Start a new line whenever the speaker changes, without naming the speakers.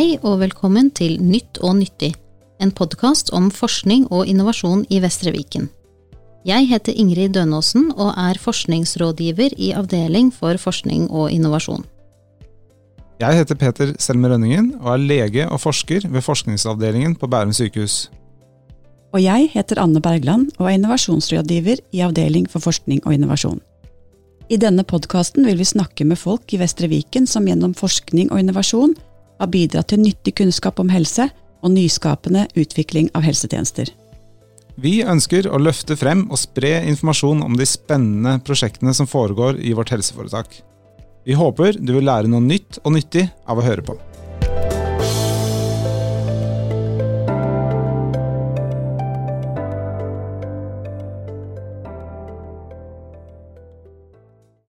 Hei og velkommen til Nytt og nyttig, en podkast om forskning og innovasjon i Vestre Viken. Jeg heter Ingrid Dønåsen og er forskningsrådgiver i Avdeling for forskning og innovasjon.
Jeg heter Peter Selmer Rønningen og er lege og forsker ved forskningsavdelingen på Bærum sykehus.
Og jeg heter Anne Bergland og er innovasjonsrådgiver i Avdeling for forskning og innovasjon. I denne podkasten vil vi snakke med folk i Vestre Viken som gjennom forskning og innovasjon har bidratt til nyttig kunnskap om helse og nyskapende utvikling av helsetjenester.
Vi ønsker å løfte frem og spre informasjon om de spennende prosjektene som foregår i vårt helseforetak. Vi håper du vil lære noe nytt og nyttig av å høre på.